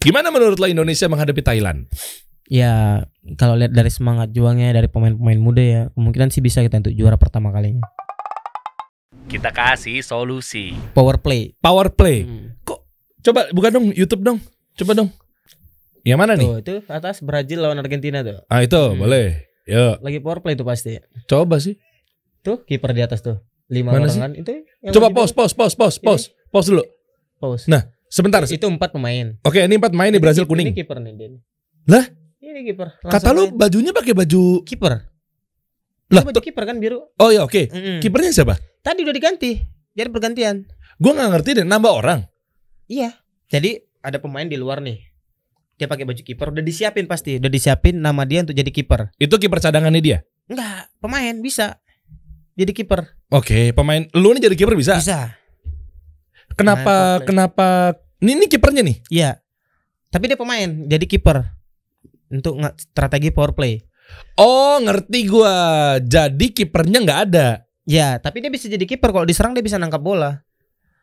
Gimana menurut lo Indonesia menghadapi Thailand? Ya kalau lihat dari semangat juangnya dari pemain-pemain muda ya kemungkinan sih bisa kita untuk juara pertama kalinya. Kita kasih solusi. Power play. Power play. Hmm. Coba buka dong YouTube dong. Coba dong. Yang mana nih? Tuh itu atas Brazil lawan Argentina tuh. Ah itu Hmm. boleh. Yuk, Lagi power play tuh pasti. coba sih. Tuh kiper di atas tuh. Lima Mana orang sih? kan itu. Coba pause, pause, pause, pause, pause, pause dulu. Pause. Nah, Sebentar. itu empat pemain. Oke, ini empat main nih Brazil Ini kuning. kiper nih dia. nih. Lah? Ini kiper. Kata lu bajunya pakai baju kiper. Lah, baju kiper kan biru. Oh ya oke. Mm-mm. Kipernya siapa? Tadi udah diganti. Jadi pergantian. Gua nggak ngerti deh nambah orang. Iya. Jadi ada pemain di luar nih. Dia pakai baju kiper udah disiapin pasti. Udah disiapin nama dia untuk jadi kiper. Itu kiper cadangannya dia. Enggak, pemain bisa. Jadi kiper. Oke, pemain lu nih jadi kiper bisa. Bisa. Kenapa play. kenapa ini ini kipernya nih? Iya. Tapi dia pemain, jadi kiper. Untuk strategi power play. Oh, ngerti gua. Jadi kipernya nggak ada. Ya, tapi dia bisa jadi kiper kalau diserang dia bisa nangkap bola.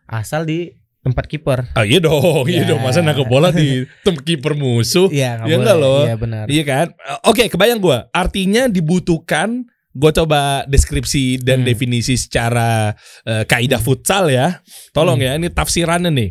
Asal di tempat kiper. Ah iya dong, iya Ya. dong. Masa nangkep bola di tem kiper musuh? Iya, nggak Iya boleh. nggak loh? Iya benar. Iya kan? Oke, kebayang gua. Artinya dibutuhkan gue coba deskripsi dan Hmm. definisi secara eh, kaidah futsal ya. Tolong Hmm. ya, ini tafsirannya nih.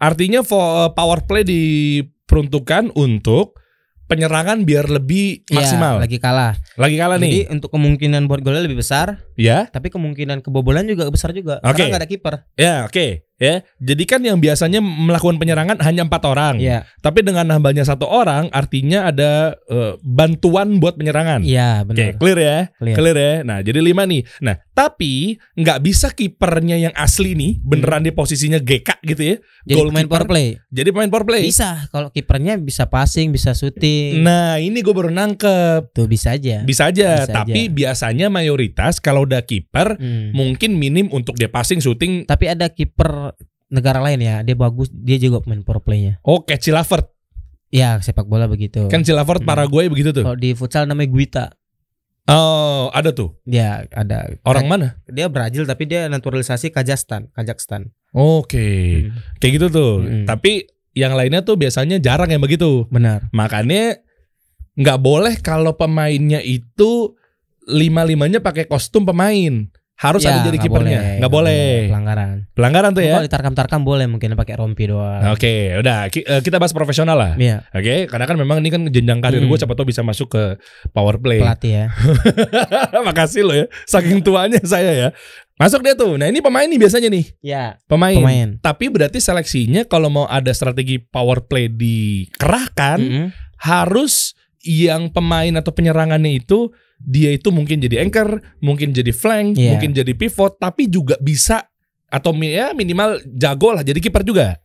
Artinya fo- power play diperuntukkan untuk penyerangan biar lebih Iya, maksimal. lagi kalah. Lagi kalah Jadi nih. untuk kemungkinan buat golnya lebih besar, Ya. tapi kemungkinan kebobolan juga besar juga. Oke. Karena nggak ada kiper. Ya, oke. Ya. Jadi kan yang biasanya melakukan penyerangan hanya empat orang. Iya. Tapi dengan nambahnya satu orang artinya ada eh, bantuan buat penyerangan. Iya, Oke, benar. clear ya? Clear. Clear ya. Nah, jadi lima nih. Nah, tapi nggak bisa kipernya yang asli nih beneran di posisinya GK gitu ya. Jadi pemain Goalkeeper. power play. Jadi pemain power play. Bisa kalau kipernya bisa passing, bisa shooting. Nah, ini gue baru nangkep. Tuh bisa aja. Bisa aja, Bisa tapi aja. biasanya mayoritas kalau udah kiper Hmm. mungkin minim untuk dia passing, shooting. Tapi ada kiper negara lain ya, dia bagus, dia juga pemain power play-nya. Oh, Cilavert. Ya, sepak bola begitu. Kan Cilavert Hmm. Paraguay begitu tuh. Kalau di futsal namanya Guita. Oh, ada tuh. Dia ada Orang mana? dia Brazil tapi dia naturalisasi Kazakhstan, Kazakhstan. Oke. Hmm. Kayak gitu tuh. Hmm. Tapi yang lainnya tuh biasanya jarang yang begitu. Benar. Makanya nggak boleh kalau pemainnya itu lima-limanya pakai kostum pemain. Harus Ya, ada jadi kipernya. boleh, Nggak boleh. Pelanggaran. Pelanggaran tuh ya. Kalau ditarkam-tarkam boleh mungkin pakai rompi doang. Oke, udah Ki- eh, kita bahas profesional lah. Iya, Oke, karena kan memang ini kan jenjang karir Hmm. gue siapa tahu bisa masuk ke power play. pelatih ya. Makasih loh ya, saking tuanya saya ya. Masuk dia tuh. Nah ini pemain nih biasanya nih, Ya, pemain. pemain. Tapi berarti seleksinya kalau mau ada strategi power play dikerahkan, Mm-mm. harus yang pemain atau penyerangannya itu dia itu mungkin jadi anchor, mungkin jadi flank, Iya. mungkin jadi pivot, tapi juga bisa atau ya minimal jago lah jadi kiper juga.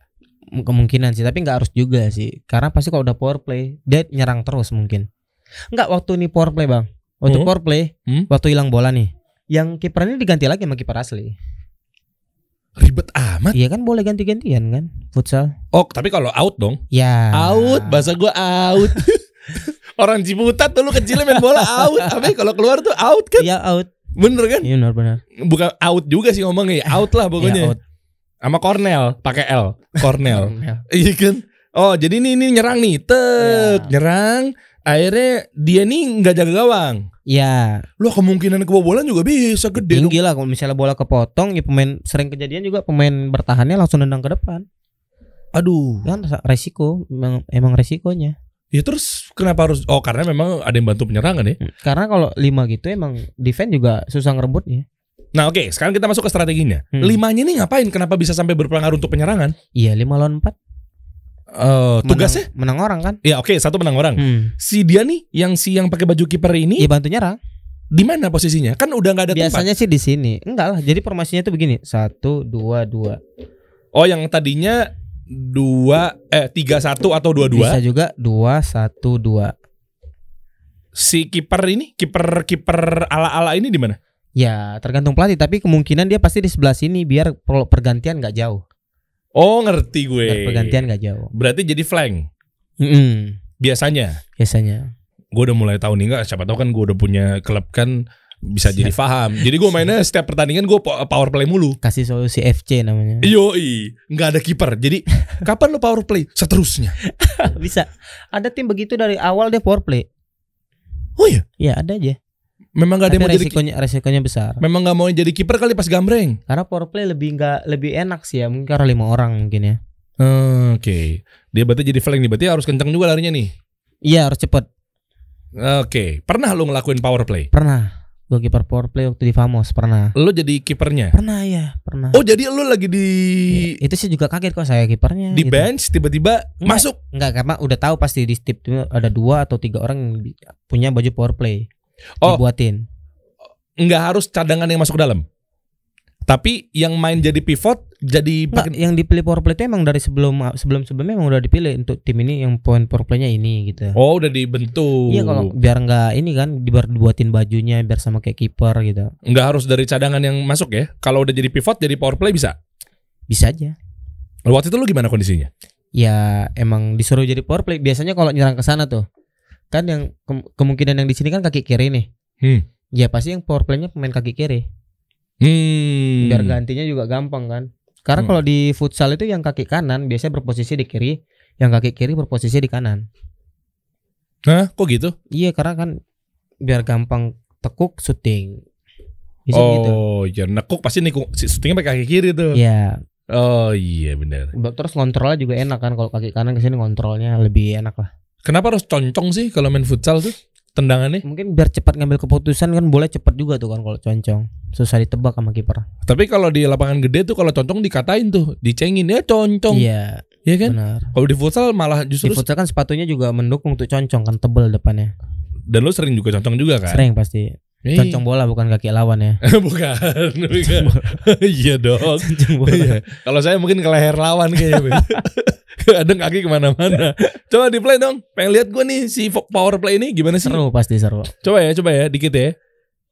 kemungkinan sih tapi nggak harus juga sih karena pasti kalau udah power play dia nyerang terus mungkin nggak waktu ini power play bang waktu Hmm. power play Hmm. waktu hilang bola nih yang kipernya diganti lagi sama kiper asli Ribet amat. iya kan boleh ganti-gantian kan futsal Oh, tapi kalau out dong. ya Out, bahasa gua out. Orang Ciputat tuh lu kecilnya main bola out. Tapi kalau keluar tuh out kan. iya out Bener kan? iya benar benar Bukan out juga sih ngomongnya, out lah Iya, pokoknya. out. Sama Cornell, pakai L. Cornell. Ya. Iya kan? Oh, jadi ini ini nyerang nih. Tek, Iya. nyerang. Akhirnya dia nih nggak jaga gawang. ya Loh, kemungkinan kebobolan juga bisa gede dong. tinggi lah kalau misalnya bola kepotong ya pemain sering kejadian juga pemain bertahannya langsung nendang ke depan Aduh. kan resiko emang, emang resikonya Ya terus kenapa harus Oh, karena memang ada yang bantu penyerangan ya. karena kalau lima gitu emang defense juga susah ngerebutnya Nah, oke, sekarang kita masuk ke strateginya. Hmm. Limanya nih ngapain? Kenapa bisa sampai berpengaruh untuk penyerangan? iya lima lawan empat Eh, tugasnya? menang, orang kan Ya, oke, satu menang orang. hmm. Si dia nih yang si yang pakai baju kiper ini iya bantu nyerang di mana posisinya? Kan udah nggak ada tempat. biasanya sih di sini enggak lah jadi formasinya tuh begini satu dua dua Oh, yang tadinya dua eh tiga satu atau dua dua. bisa juga dua satu dua Si kiper ini, kiper kiper ala ala ini di mana? ya tergantung pelatih tapi kemungkinan dia pasti di sebelah sini biar per- pergantian nggak jauh Oh, ngerti gue. biar pergantian nggak jauh Berarti jadi flank Mm-mm. biasanya. biasanya Gue udah mulai tahu nih nggak? Siapa tahu kan gue udah punya klub kan bisa jadi paham. Jadi gue mainnya setiap pertandingan gue power play mulu. Kasih solusi FC namanya. Yoi, nggak ada kiper. Jadi kapan lo power play? Seterusnya. Bisa. Ada tim begitu dari awal dia power play. Oh iya, Ya ada aja. memang nggak ada yang mau jadi ki- resikonya resikonya besar. memang nggak mau jadi kiper kali pas gambreng. Karena power play lebih nggak lebih enak sih ya. Mungkin karena lima orang mungkin ya. Hmm, Oke, dia berarti jadi flank nih. Berarti harus kencang juga larinya nih. Iya harus cepet. Oke, pernah lo ngelakuin power play? Pernah. Gue kiper power play waktu di Famos pernah. Lo jadi kipernya? Pernah ya, pernah. Oh jadi lo lagi di Iya, itu sih juga kaget kok saya kipernya. di gitu. bench tiba-tiba Enggak. masuk. Enggak karena udah tahu pasti di tip itu ada dua atau tiga orang yang punya baju power play. Oh. Dibuatin. Nggak harus cadangan yang masuk ke dalam. Tapi yang main jadi pivot jadi pakai yang dipilih power play itu emang dari sebelum sebelum sebelumnya emang udah dipilih untuk tim ini yang poin power playnya ini gitu. Oh udah dibentuk. Iya kalau biar nggak ini kan biar dibuatin bajunya biar sama kayak kiper gitu. nggak harus dari cadangan yang masuk ya. Kalau udah jadi pivot jadi power play bisa. Bisa aja. Waktu itu lo gimana kondisinya? Ya emang disuruh jadi power play. Biasanya kalau nyerang ke sana tuh kan yang ke- kemungkinan yang di sini kan kaki kiri nih. Hmm. Ya pasti yang power playnya pemain kaki kiri. Hmm. Biar gantinya juga gampang kan. Karena Hmm. kalau di futsal itu yang kaki kanan biasanya berposisi di kiri, yang kaki kiri berposisi di kanan. Hah? Kok gitu? Iya karena kan biar gampang tekuk syuting. Bisa oh, gitu. ya nekuk pasti nikuk si- syutingnya pakai kaki kiri tuh. Iya, Oh iya benar. terus ngontrolnya juga enak kan kalau kaki kanan ke sini ngontrolnya lebih enak lah. Kenapa harus concong sih kalau main futsal tuh? Tendangannya. Mungkin biar cepat ngambil keputusan kan boleh cepat juga tuh kan kalau concong. Susah ditebak sama kiper. Tapi kalau di lapangan gede tuh kalau concong dikatain tuh, dicengin ya concong. Iya, Iya kan? benar. Kalau di futsal malah Di justru futsal kan sepatunya juga mendukung untuk concong kan tebel depannya. dan lo sering juga concong juga kan? Sering pasti. Eh, Concong bola bukan kaki lawan ya. bukan. bukan. Iya dong. Concong bola. Iya. Kalau saya mungkin ke leher lawan kayaknya. Kadang kaki ke mana-mana. Coba di play dong. Pengen lihat gue nih si power play ini gimana sih? Seru pasti seru. Coba ya, coba ya, dikit ya.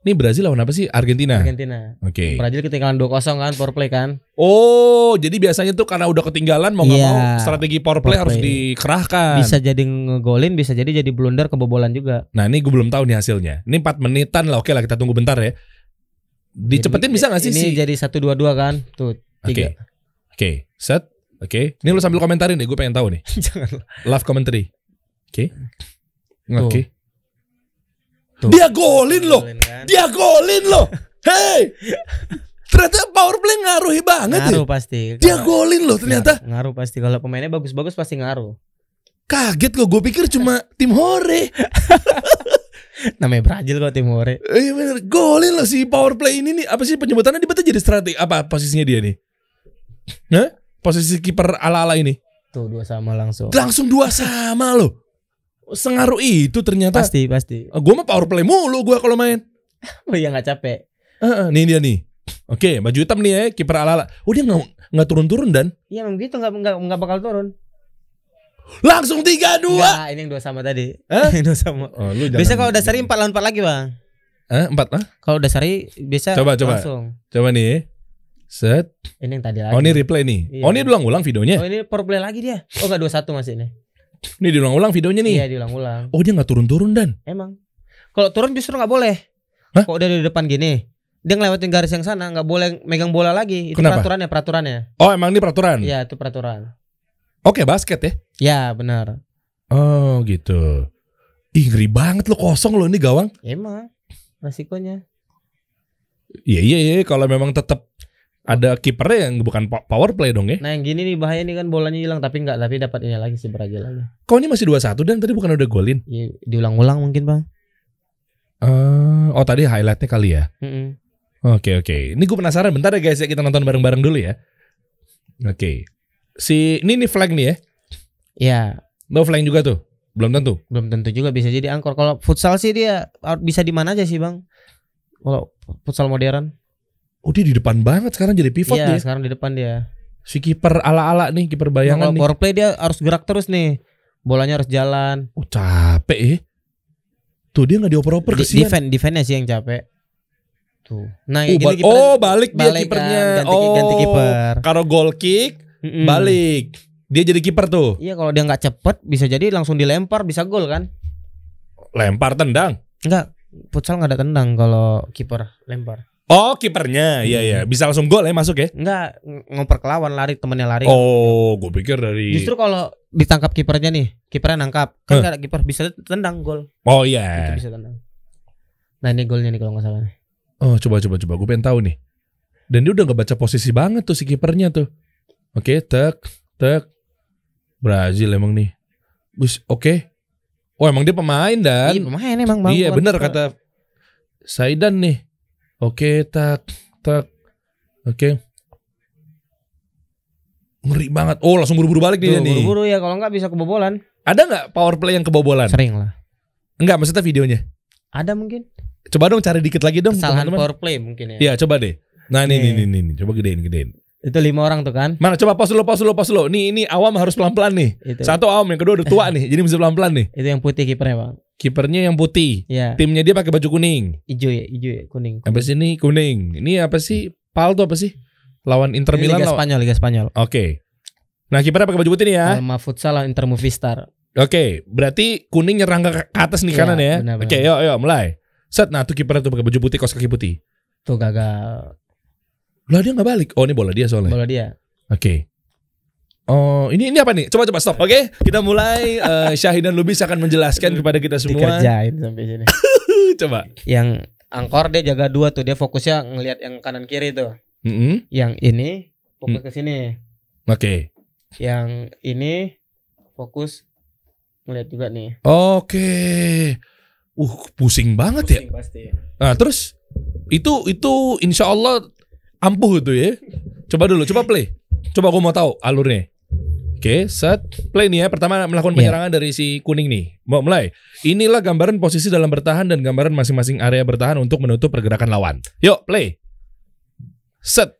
Ini Brazil lawan apa sih? Argentina. Argentina. Oke. Brazil ketinggalan 2-0 kan power play kan. Oh, jadi biasanya tuh karena udah ketinggalan mau nggak Iya. mau strategi power play Power harus play. dikerahkan. Bisa jadi ngegolin, bisa jadi jadi blunder kebobolan juga. Nah ini gue belum tahu nih hasilnya. Ini 4 menitan lah. Oke lah kita tunggu bentar ya. Dicepetin Jadi- bisa gak sih Ini sih? jadi 1-2-2 kan. Tuh, Oke. Oke. Set. Oke. Ini lu sambil komentarin deh. Gue pengen tahu nih. Jangan. Live commentary. Oke. Tuh. Oke. Tuh. Dia golin loh. Golin kan. Dia golin loh. Hey. Ternyata power play ngaruhi banget Ngaruh ya. pasti. Dia golin loh ternyata. Ngaruh, ngaruh pasti kalau pemainnya bagus-bagus pasti ngaruh. Kaget kok. Gue pikir cuma tim hore. Namanya Brazil kok tim Hore. Iya bener. Golin loh si power play ini nih. Apa sih penyebutannya betul jadi strategi apa posisinya dia nih? Hah? Posisi kiper ala-ala ini. Tuh dua sama langsung. Langsung dua sama loh. Sengaruh itu ternyata. Pasti pasti. gue mah power play mulu gue kalau main. Oh iya nggak capek. Heeh, nih dia nih. Oke, baju hitam nih ya, kiper ala-ala. Oh dia nggak nggak turun-turun dan Iya memang gitu nggak nggak nggak bakal turun. langsung tiga dua. Nggak, ini yang dua sama tadi. Hah? Yang dua sama. Oh, lu Biasa kalau udah seri empat lawan empat lagi bang. Eh, empat lah. Kalau udah seri biasa Coba, coba. langsung. Coba nih. ya. Set. Ini yang tadi lagi. Oh ini replay nih. Iya. Oh ini diulang-ulang videonya. Oh ini power play lagi dia. Oh enggak 21 masih nih. Ini diulang-ulang videonya nih. Iya diulang-ulang. Oh dia nggak turun-turun dan. Emang. Kalau turun justru nggak boleh. Hah? Kok udah di depan gini. Dia ngelewatin garis yang sana nggak boleh megang bola lagi. Itu Kenapa? peraturannya peraturannya. Oh emang ini peraturan. Iya itu peraturan. Oke basket ya. Ya benar. Oh gitu. Ih ngeri banget lo kosong lo ini gawang. Emang resikonya. Iya iya iya kalau memang tetap ada kipernya yang bukan po- power play dong ya. Nah yang gini nih bahaya nih kan bolanya hilang tapi nggak tapi dapat ini lagi si Brazil lagi. Kok ini masih 2-1 dan tadi bukan udah golin? Iya, diulang-ulang mungkin bang. Eh, oh tadi highlightnya kali ya. Oke oke. Ini gue penasaran. Bentar ya guys ya kita nonton bareng-bareng dulu ya. Oke. Si ini nih flag nih ya. Ya No flag juga tuh. Belum tentu. belum tentu juga bisa jadi angkor. Kalau futsal sih dia bisa di mana aja sih bang. Kalau futsal modern. Oh dia di depan banget sekarang jadi pivot Iya dia. sekarang di depan dia. Si kiper ala-ala nih, kiper Nah, bayangan kalau nih. play dia harus gerak terus nih. Bolanya harus jalan. Oh capek ya. Tuh dia nggak dioper-oper Di- kesian. defend defendnya sih yang capek. Tuh. Nah, Oh, gini kiper- oh balik dia balik kipernya. kan, ganti, oh, ganti kiper. Kalau goal kick Mm-mm. balik. Dia jadi kiper tuh. Iya kalau dia nggak cepet bisa jadi langsung dilempar bisa gol kan? Lempar tendang. Enggak, futsal nggak ada tendang kalau kiper lempar. Oh, kipernya. Iya, iya. Bisa langsung gol ya masuk ya. Enggak ng- ngoper ke lawan lari temennya lari. Oh, gue pikir dari Justru kalau ditangkap kipernya nih, kipernya nangkap, kan ada kiper bisa tendang gol. Oh Itu iya. bisa tendang. Nah ini golnya nih kalau nggak salah. Oh, coba coba coba. Gue pengen tahu nih. Dan dia udah nggak baca posisi banget tuh si kipernya tuh. Oke, tek, tek. Brazil emang nih. Bus, oke. Oh, emang dia pemain dan. Iya pemain emang bang. Iya kiper. kata Saidan nih. Oke tak tak. Oke. Ngeri banget. Oh langsung buru-buru balik Tuh, dia nih. buru-buru ya kalau nggak bisa kebobolan. Ada nggak power play yang kebobolan? Sering lah. Enggak maksudnya videonya. Ada mungkin. Coba dong cari dikit lagi dong Kesalahan teman-teman. power play mungkin ya. Iya coba deh. Nah Nih. nih nih, nih. coba gedein gedein. Itu lima orang tuh kan. Mana coba pause dulu pause dulu pause dulu. Nih ini awam harus pelan-pelan nih. Itu. Satu awam yang kedua udah tua nih. Jadi mesti pelan-pelan nih. Itu yang putih kipernya bang. Kipernya yang putih. Iya. Timnya dia pakai baju kuning. Hijau ya, hijau ya, kuning. Apa sih ini kuning? Ini apa sih? Pal tuh apa sih? Lawan Inter Ini Milan Liga lawan- Spanyol, Liga Spanyol. Oke. Nah kipernya pakai baju putih nih ya. Alma Futsal lawan Inter Movistar. Oke, berarti kuning nyerang ke atas nih Iya, kanan ya. Oke, yuk yuk mulai. Set, nah tuh kipernya tuh pakai baju putih, kaos kaki putih. Tuh gagal Lah dia nggak balik. Oh ini bola dia soalnya. bola dia. Oke. Oh ini ini apa nih? Coba coba stop. Oke, kita mulai. Eh, Syahid dan Lubis akan menjelaskan kepada kita semua. Dikerjain sampai sini. coba. yang angkor dia jaga dua tuh, dia fokusnya ngelihat yang kanan kiri tuh. Mm-mm. Yang ini fokus Hmm. ke sini. Oke. Yang ini fokus ngelihat juga nih. Oke. Uh pusing banget ya. Pusing pasti. Nah terus itu itu insya Allah ampuh itu ya. Coba dulu, coba play. Coba gue mau tahu alurnya. Oke, set play nih ya. Pertama melakukan Iya. penyerangan dari si kuning nih. Mau mulai. Inilah gambaran posisi dalam bertahan dan gambaran masing-masing area bertahan untuk menutup pergerakan lawan. Yuk, play. Set.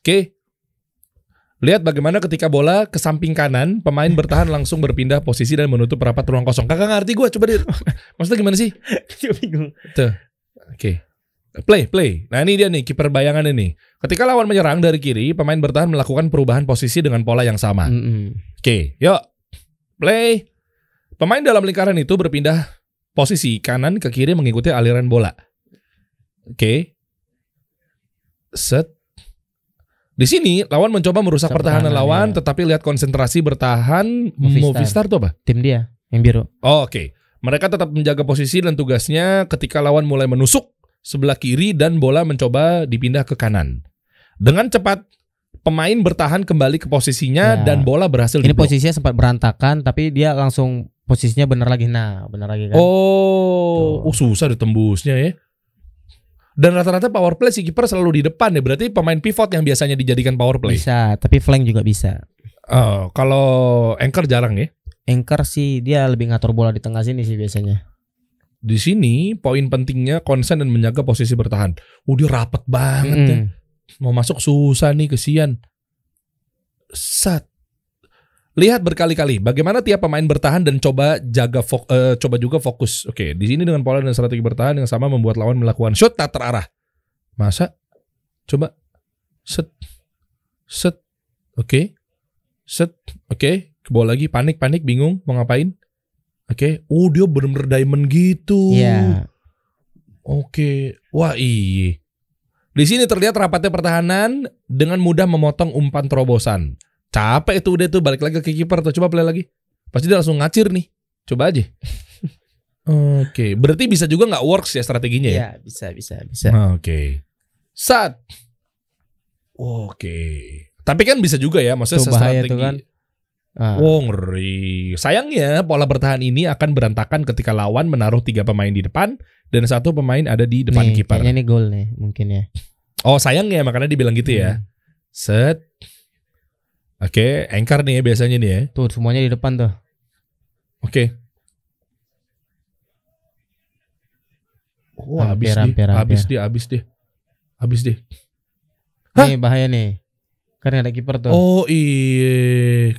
Oke. Lihat bagaimana ketika bola ke samping kanan, pemain bertahan langsung berpindah posisi dan menutup rapat ruang kosong. Kakak ngerti gue, coba deh. Maksudnya gimana sih? bingung. Oke. Play, play. Nah ini dia nih kiper bayangan ini. Ketika lawan menyerang dari kiri, pemain bertahan melakukan perubahan posisi dengan pola yang sama. Mm-mm. Oke, yuk. Play. Pemain dalam lingkaran itu berpindah posisi kanan ke kiri mengikuti aliran bola. Oke. Set. Di sini lawan mencoba merusak Merusak pertahanan lawan, ya. tetapi lihat konsentrasi bertahan Movistar. Movistar tuh apa? Tim dia yang biru. Oh, Oke, mereka tetap menjaga posisi dan tugasnya ketika lawan mulai menusuk sebelah kiri dan bola mencoba dipindah ke kanan. Dengan cepat, pemain bertahan kembali ke posisinya Ya. dan bola berhasil Ini diblok. posisinya sempat berantakan tapi dia langsung posisinya benar lagi. Nah, benar lagi kan. Oh, Tuh. oh, susah ditembusnya ya. Dan rata-rata power play si kiper selalu di depan ya. Berarti pemain pivot yang biasanya dijadikan power play. Bisa, tapi flank juga bisa. Oh, kalau anchor jarang ya. Anchor sih dia lebih ngatur bola di tengah sini sih biasanya. Di sini poin pentingnya konsen dan menjaga posisi bertahan. Oh, dia rapet banget ya. Mm-mm. Mau masuk susah nih kesian. Sat. Lihat berkali-kali bagaimana tiap pemain bertahan dan coba jaga fok- eh, coba juga fokus. Oke, di sini dengan pola dan strategi bertahan yang sama membuat lawan melakukan shot tak terarah. Masa? Coba set set. Oke. Set. Oke, ke bawah lagi panik panik bingung mau ngapain. Oke, oh dia bener-bener diamond gitu. Iya. Oke, wah iya. Di sini terlihat rapatnya pertahanan dengan mudah memotong umpan terobosan. Capek itu udah tuh balik lagi ke kiper tuh. Coba play lagi. Pasti dia langsung ngacir nih. Coba aja. Oke, berarti bisa juga nggak works ya strateginya ya? Iya, bisa bisa bisa. Oke. Sat. Oke. Tapi kan bisa juga ya, maksudnya Tuh bahaya strategi. tuh kan. Ah, Wow ngeri. Sayangnya pola bertahan ini akan berantakan ketika lawan menaruh tiga pemain di depan dan satu pemain ada di depan kiper. Ini gol nih mungkin ya. Oh sayangnya makanya dibilang gitu ya. Hmm. Set. Oke, anchor nih ya biasanya nih ya. Tuh semuanya di depan tuh. Oke. Wah, habis Hampir, deh, hampir, habis deh, habis deh. Habis deh. Hah? Nih bahaya nih. Kan ada kiper tuh. Oh iya.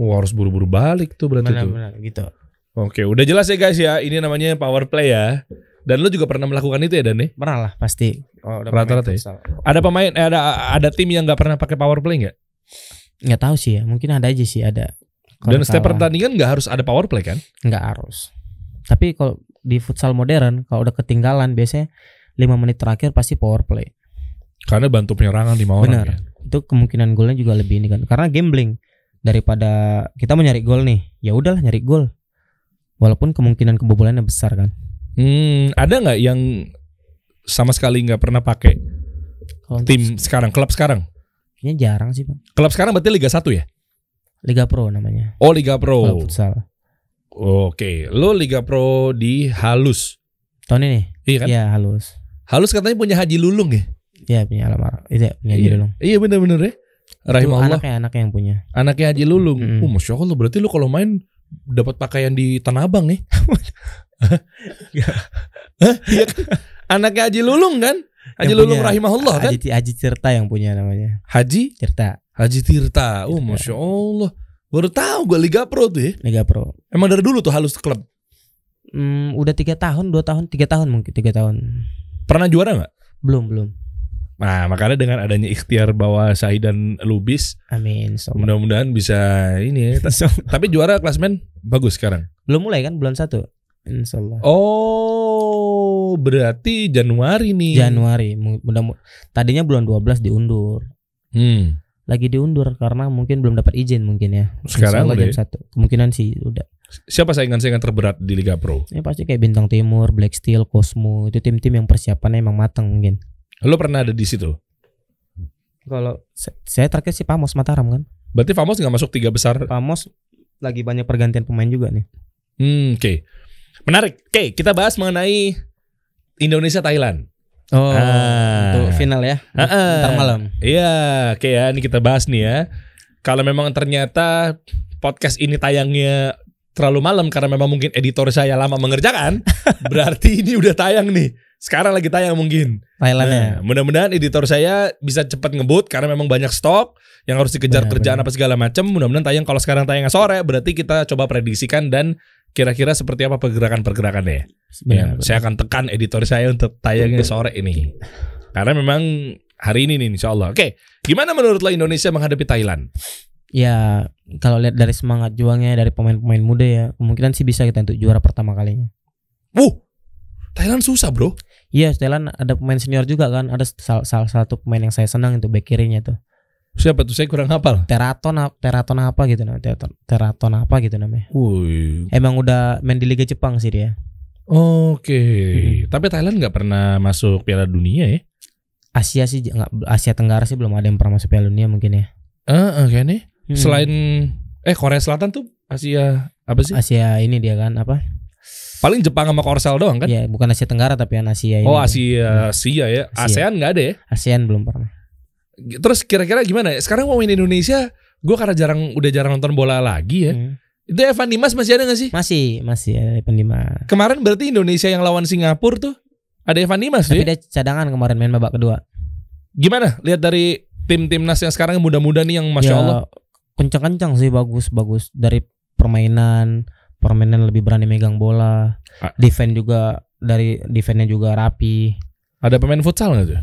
Wah, harus buru-buru balik tuh berarti tuh. Benar-benar gitu. Oke, udah jelas ya guys ya. Ini namanya power play ya. Dan lu juga pernah melakukan itu ya Dan nih? Pernah lah pasti. Oh, udah Rata-rata ya? Ada pemain eh, ada ada tim yang nggak pernah pakai power play nggak? Nggak tahu sih ya. Mungkin ada aja sih ada. Kalau Dan setiap pertandingan nggak harus ada power play kan? nggak harus. Tapi kalau di futsal modern kalau udah ketinggalan biasanya 5 menit terakhir pasti power play. Karena bantu penyerangan lima orang. Benar. ya. Itu kemungkinan golnya juga lebih ini kan. Karena gambling daripada kita mau nyari gol nih, ya udahlah nyari gol. Walaupun kemungkinan kebobolannya besar kan. Hmm, ada nggak yang sama sekali nggak pernah pakai Kalau untuk- tim sekarang, klub sekarang? kayaknya jarang sih, Bang. Klub sekarang berarti Liga 1 ya? Liga Pro namanya. Oh, Liga Kalau Pro. futsal. Oke, lo Liga Pro di Halus. Tahun ini? Iya kan? Iya, halus. Halus katanya punya Haji Lulung ya? Iya, punya alamar. Itu ya, punya Iya. Haji Lulung. Iya bener-bener ya. Itu Rahimahullah. anaknya anaknya yang punya. Anaknya Haji Lulung. Mm-mm. Oh, masya Allah. Berarti lu kalau main dapat pakaian di Tanah Abang nih. Kan? Anaknya Haji Lulung kan? Haji Yang Lulung rahimahullah kan? Haji, Haji Tirta yang punya namanya. Haji Tirta, Haji Tirta. Oh, masya Allah. Baru tahu gue Liga Pro tuh ya. Liga Pro. Emang dari dulu tuh halus klub. Hmm, udah tiga tahun, dua tahun, tiga tahun mungkin tiga tahun. Pernah juara nggak? Belum, belum. Nah, makanya dengan adanya ikhtiar bahwa Syahid dan Lubis, Amin. mudah-mudahan bisa ini ya. Ta- Tapi juara klasmen bagus sekarang. Belum mulai kan bulan satu. Insyaallah. Oh, berarti Januari nih. Januari. Mu- Mudah mu- tadinya bulan 12 diundur. Hmm. Lagi diundur karena mungkin belum dapat izin mungkin ya. Sekarang udah jam ya? satu. Kemungkinan sih udah. Siapa saingan-saingan terberat di Liga Pro? Ya pasti kayak Bintang Timur, Black Steel, Cosmo itu tim-tim yang persiapannya emang matang mungkin. Lo pernah ada di situ? Kalau saya terakhir sih Pamos Mataram kan. Berarti Famos nggak masuk tiga besar. Pamos lagi banyak pergantian pemain juga nih. Hmm, oke. Menarik. Oke, kita bahas mengenai Indonesia Thailand. Oh, Ah. untuk final ya. Ah, Ntar malam. Iya, oke ya. Ini kita bahas nih ya. Kalau memang ternyata podcast ini tayangnya terlalu malam karena memang mungkin editor saya lama mengerjakan, berarti ini udah tayang nih. Sekarang lagi tayang mungkin. Thailandnya. Nah, mudah-mudahan editor saya bisa cepat ngebut karena memang banyak stok yang harus dikejar Benar, kerjaan benar. apa segala macam. Mudah-mudahan tayang kalau sekarang tayangnya sore berarti kita coba prediksikan dan kira-kira seperti apa pergerakan-pergerakannya. Ya, benar. saya akan tekan editor saya untuk tayangnya sore ini. Karena memang hari ini nih insya Allah. Oke, gimana menurut lo Indonesia menghadapi Thailand? Ya kalau lihat dari semangat juangnya dari pemain-pemain muda ya kemungkinan sih bisa kita untuk juara pertama kalinya. Wuh, Thailand susah bro. Iya, Thailand ada pemain senior juga kan. Ada sal- salah satu pemain yang saya senang itu back kirinya tuh. Siapa tuh? Saya kurang hafal. Teraton Teraton apa gitu namanya. Teraton, Teraton apa gitu namanya. Wih, Emang udah main di Liga Jepang sih dia. oke. Tapi Thailand nggak pernah masuk Piala Dunia ya? Asia sih nggak Asia Tenggara sih belum ada yang pernah masuk Piala Dunia mungkin ya. Ah, oke nih. Hmm. Selain eh Korea Selatan tuh Asia apa sih? Asia ini dia kan apa? Paling Jepang sama Korsel doang kan? Ya bukan Asia Tenggara tapi kan Asia ini. Oh Asia, Asia ya. Asia. ASEAN nggak ada ya? ASEAN belum pernah. Terus kira-kira gimana ya? Sekarang pemain Indonesia, gue karena jarang udah jarang nonton bola lagi ya. Hmm. Itu Evan Dimas masih ada gak sih? Masih masih ada Pendima. Kemarin berarti Indonesia yang lawan Singapura tuh ada Evan Dimas tuh Tapi ya? dia cadangan kemarin main babak kedua. Gimana? Lihat dari tim timnas yang sekarang yang muda-muda nih yang masya Ya, Allah. kencang-kencang sih bagus bagus dari permainan permainan lebih berani megang bola Ah. defend juga dari defendnya juga rapi Ada pemain futsal nggak tuh?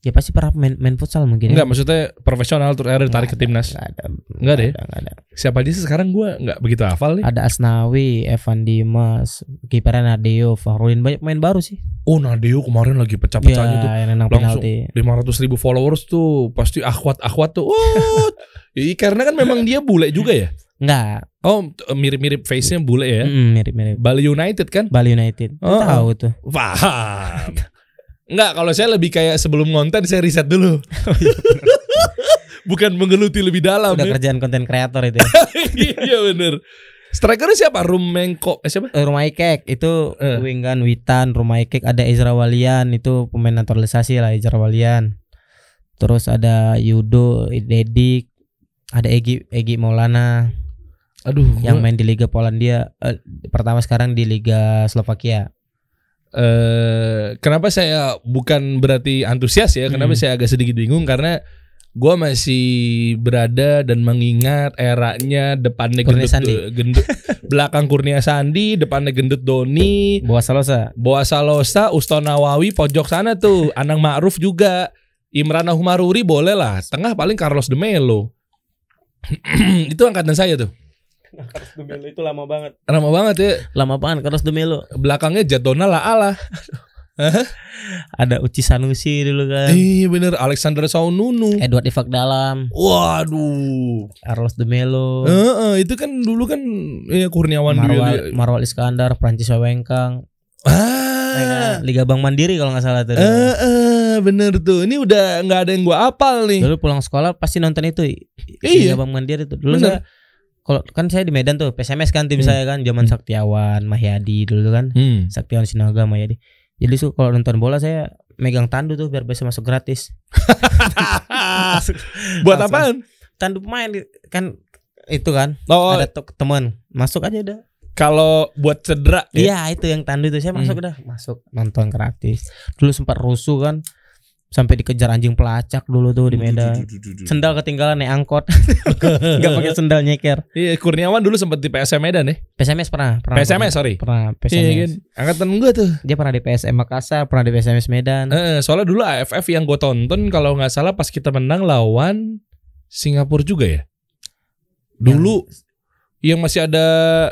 ya pasti pernah main, main futsal mungkin Enggak, maksudnya profesional terus akhirnya ditarik ke timnas. nggak ada Nggak ada ya? ada, Siapa aja sih sekarang gue nggak begitu hafal nih. ada Asnawi Evan Dimas kipernya Nadeo Fahrudin banyak pemain baru sih Oh Nadeo kemarin lagi pecah-pecahnya tuh. ya, yang nendang langsung. penalti 500 ribu followers tuh pasti akhwat-akhwat tuh. Ih, karena kan memang dia bule juga ya. Enggak, Oh mirip-mirip face-nya bule ya. mirip-mirip Bali United kan? Bali United Oh, tahu tuh Paham. Enggak, kalau saya lebih kayak sebelum ngonten saya riset dulu. Bukan menggeluti lebih dalam udah ya. kerjaan konten kreator itu ya. Iya bener. Strikernya siapa? Rumengko eh, siapa? Eh, Rumah Ikek itu Eh. Wingan Witan, Rumah Ikek ada Ezra Walian itu pemain naturalisasi lah Ezra Walian. Terus ada Yudo, Dedik, ada Egi Egi Maulana Aduh, yang gua- main di Liga Polandia eh, pertama sekarang di Liga Slovakia. eh kenapa saya bukan berarti antusias ya? Kenapa Hmm. saya agak sedikit bingung karena gua masih berada dan mengingat eranya depannya Kurnia gendut, Sandi. gendut belakang Kurnia Sandi, depannya gendut Doni, Boa Salosa. Boa Salosa, Usto Nawawi, pojok sana tuh, Anang Ma'ruf juga, Imran Humaruri boleh lah, tengah paling Carlos de Melo. Itu angkatan saya tuh. Carlos de Melo itu lama banget. Lama banget ya. Lama banget Carlos de Melo. Belakangnya Jadona lah ala. Ada Uci Sanusi dulu kan. Iya bener Alexander Saununu. Edward Ifak Dalam, Waduh. Carlos de Melo, Heeh, itu kan dulu kan ya Kurniawan dulu. Marwal, Marwal Iskandar, Prancis Wewengkang, ya kan? Ah. Liga Bank Mandiri kalau nggak salah tuh. Eh, eh, bener tuh. Ini udah nggak ada yang gua apal nih. Dulu pulang sekolah pasti nonton itu. Iya. Liga Bank Mandiri itu. Dulu Bener. saya kalau kan saya di Medan tuh PSMS kan tim Hmm. saya kan zaman Hmm. Saktiawan, Mahyadi dulu kan. Hmm. Saktiawan Sinaga, Mahyadi. Jadi su kalau nonton bola saya megang tandu tuh biar bisa masuk gratis. Buat Langsung. apaan? Tandu pemain kan itu kan Oh, ada tuh teman masuk aja udah. kalau buat cedera ya. Iya itu yang tandu itu saya masuk udah masuk nonton gratis. Dulu sempat rusuh kan sampai dikejar anjing pelacak dulu tuh di Medan. Sendal ketinggalan naik angkot. Enggak pakai sendal nyeker. Iya, Kurniawan dulu sempat di PSM Medan ya. PSMS pernah, pernah. PSMS sorry. Pernah Iya PSMS. kan. Angkatan gua tuh. Dia pernah di PSM Makassar, pernah di PSMS Medan. Eh, soalnya dulu AFF yang gue tonton kalau nggak salah pas kita menang lawan Singapura juga ya. Dulu yang, masih ada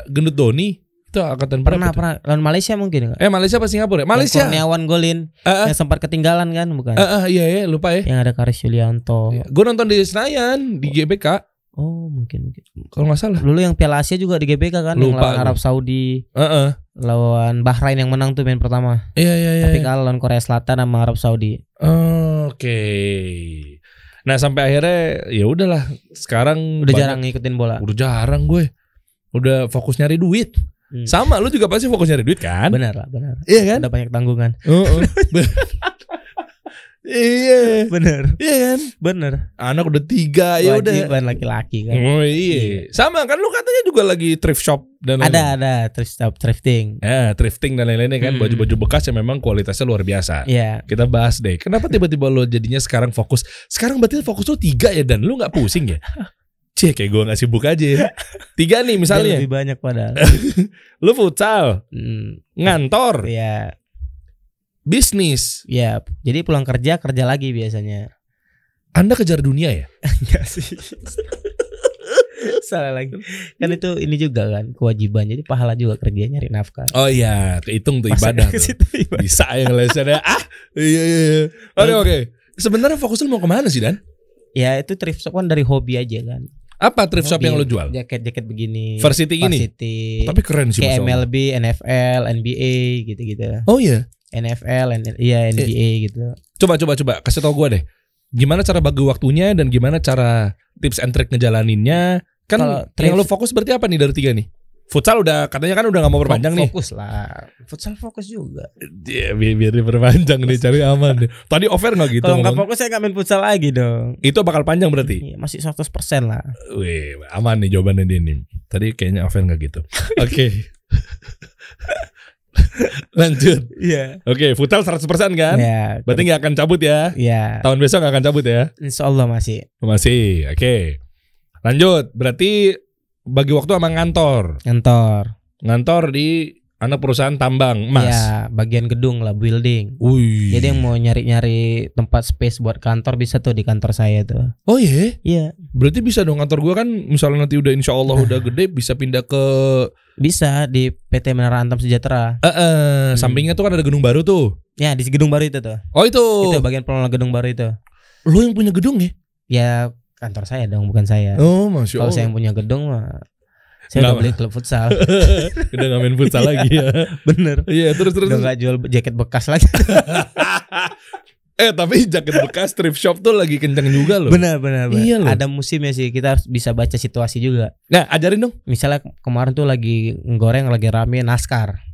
Gendut Doni itu angkatan pernah berapa tuh? pernah lawan Malaysia mungkin enggak? Eh Malaysia apa Singapura? ya? Malaysia. Kurniawan golin Eh, eh, yang sempat ketinggalan kan bukan? eh, eh, iya ya, lupa ya. Yang ada Karis Yulianto. Gue nonton di Senayan di GBK Oh, mungkin mungkin. kalau nggak salah. Dulu yang Piala Asia juga di GBK kan yang Lupa lawan gua. Arab Saudi, Eh, eh. lawan Bahrain yang menang tuh main pertama. Iya iya iya. Tapi iya. kalah lawan Korea Selatan sama Arab Saudi. Oke. Nah sampai akhirnya ya udahlah. Sekarang Udah banyak- jarang ngikutin bola. Udah jarang gue. Udah fokus nyari duit. Hmm. Sama lu juga pasti fokus nyari duit kan? Benar lah, benar. Iya kan? Ada banyak tanggungan. Heeh. iya. Benar. Iya kan? Benar. Anak udah tiga ya udah. Kewajiban laki-laki kan. Oh iya. Sama kan lu katanya juga lagi thrift shop dan Ada lain-lain. ada thrift shop thrifting. Ya, thrifting dan lain-lainnya kan Hmm. baju-baju bekas yang memang kualitasnya luar biasa. Iya. Kita bahas deh. Kenapa tiba-tiba lo jadinya sekarang fokus? Sekarang berarti fokus lo tiga ya dan lu nggak pusing ya? Cek kayak gue nggak sibuk aja. ya. Tiga nih misalnya. lebih banyak padahal. Lu futsal, Hmm, ngantor, Iya, bisnis. iya. Jadi pulang kerja kerja lagi biasanya. Anda kejar dunia ya? Enggak sih. Salah lagi. Kan itu ini juga kan kewajiban. Jadi pahala juga kerja nyari nafkah. Oh iya, kehitung tuh ibadah ke tuh. situ ibadah. Bisa ya ngelesannya. Ah, iya iya iya. Oke oke. Sebenarnya fokus lu mau ke mana sih Dan? Ya itu thrift shop kan dari hobi aja kan. Apa thrift shop yang lo jual? Jaket-jaket begini. Varsity gini? Varsity. Tapi keren sih. kayak. MLB, NFL, NBA gitu-gitu. Oh iya. NFL, N- iya NBA gitu. Coba coba coba kasih tau gue deh. Gimana cara bagi waktunya dan gimana cara tips and trick ngejalaninnya? Kan Kalau yang lo fokus berarti apa nih dari tiga nih? Futsal udah katanya kan udah gak mau perpanjang nih. Fokus lah. Futsal fokus juga. Iya, biar, biar diperpanjang nih cari aman deh. Tadi offer nggak gitu? Kalau nggak fokus saya nggak main futsal lagi dong. Itu bakal panjang berarti. Iya, masih 100% lah. Wih, aman nih jawabannya dia nih. Tadi kayaknya offer nggak gitu. Oke. Lanjut. Iya. Oke, futsal 100% kan? Ya. Berarti nggak akan cabut ya? Ya. Tahun besok nggak akan cabut ya? Insya Allah masih Masih. Oke. Lanjut. Berarti bagi waktu sama ngantor. kantor. Ngantor di anak perusahaan tambang emas. Ya, bagian gedung lah, building. Wih. Jadi yang mau nyari-nyari tempat space buat kantor bisa tuh di kantor saya tuh. Oh iya. Iya, Berarti bisa dong kantor gua kan misalnya nanti udah insya Allah udah gede bisa pindah ke bisa di PT Menara Antam Sejahtera. eh eh, Hmm. sampingnya tuh kan ada gedung baru tuh. Ya, di gedung baru itu tuh. Oh itu. Itu bagian pengelola gedung baru itu. Lo yang punya gedung ya? Ya, kantor saya dong, bukan saya. Oh masya Kalau saya yang punya gedung mah saya Nggak, beli klub futsal. udah gak main futsal lagi ya. Bener. Iya terus terus. Udah nggak jual jaket bekas lagi. eh tapi jaket bekas thrift shop tuh lagi kenceng juga loh. benar, benar, benar. Iya loh. Ada musimnya sih, kita harus bisa baca situasi juga. Nah ajarin dong. Misalnya kemarin tuh lagi ngoreng lagi rame naskar.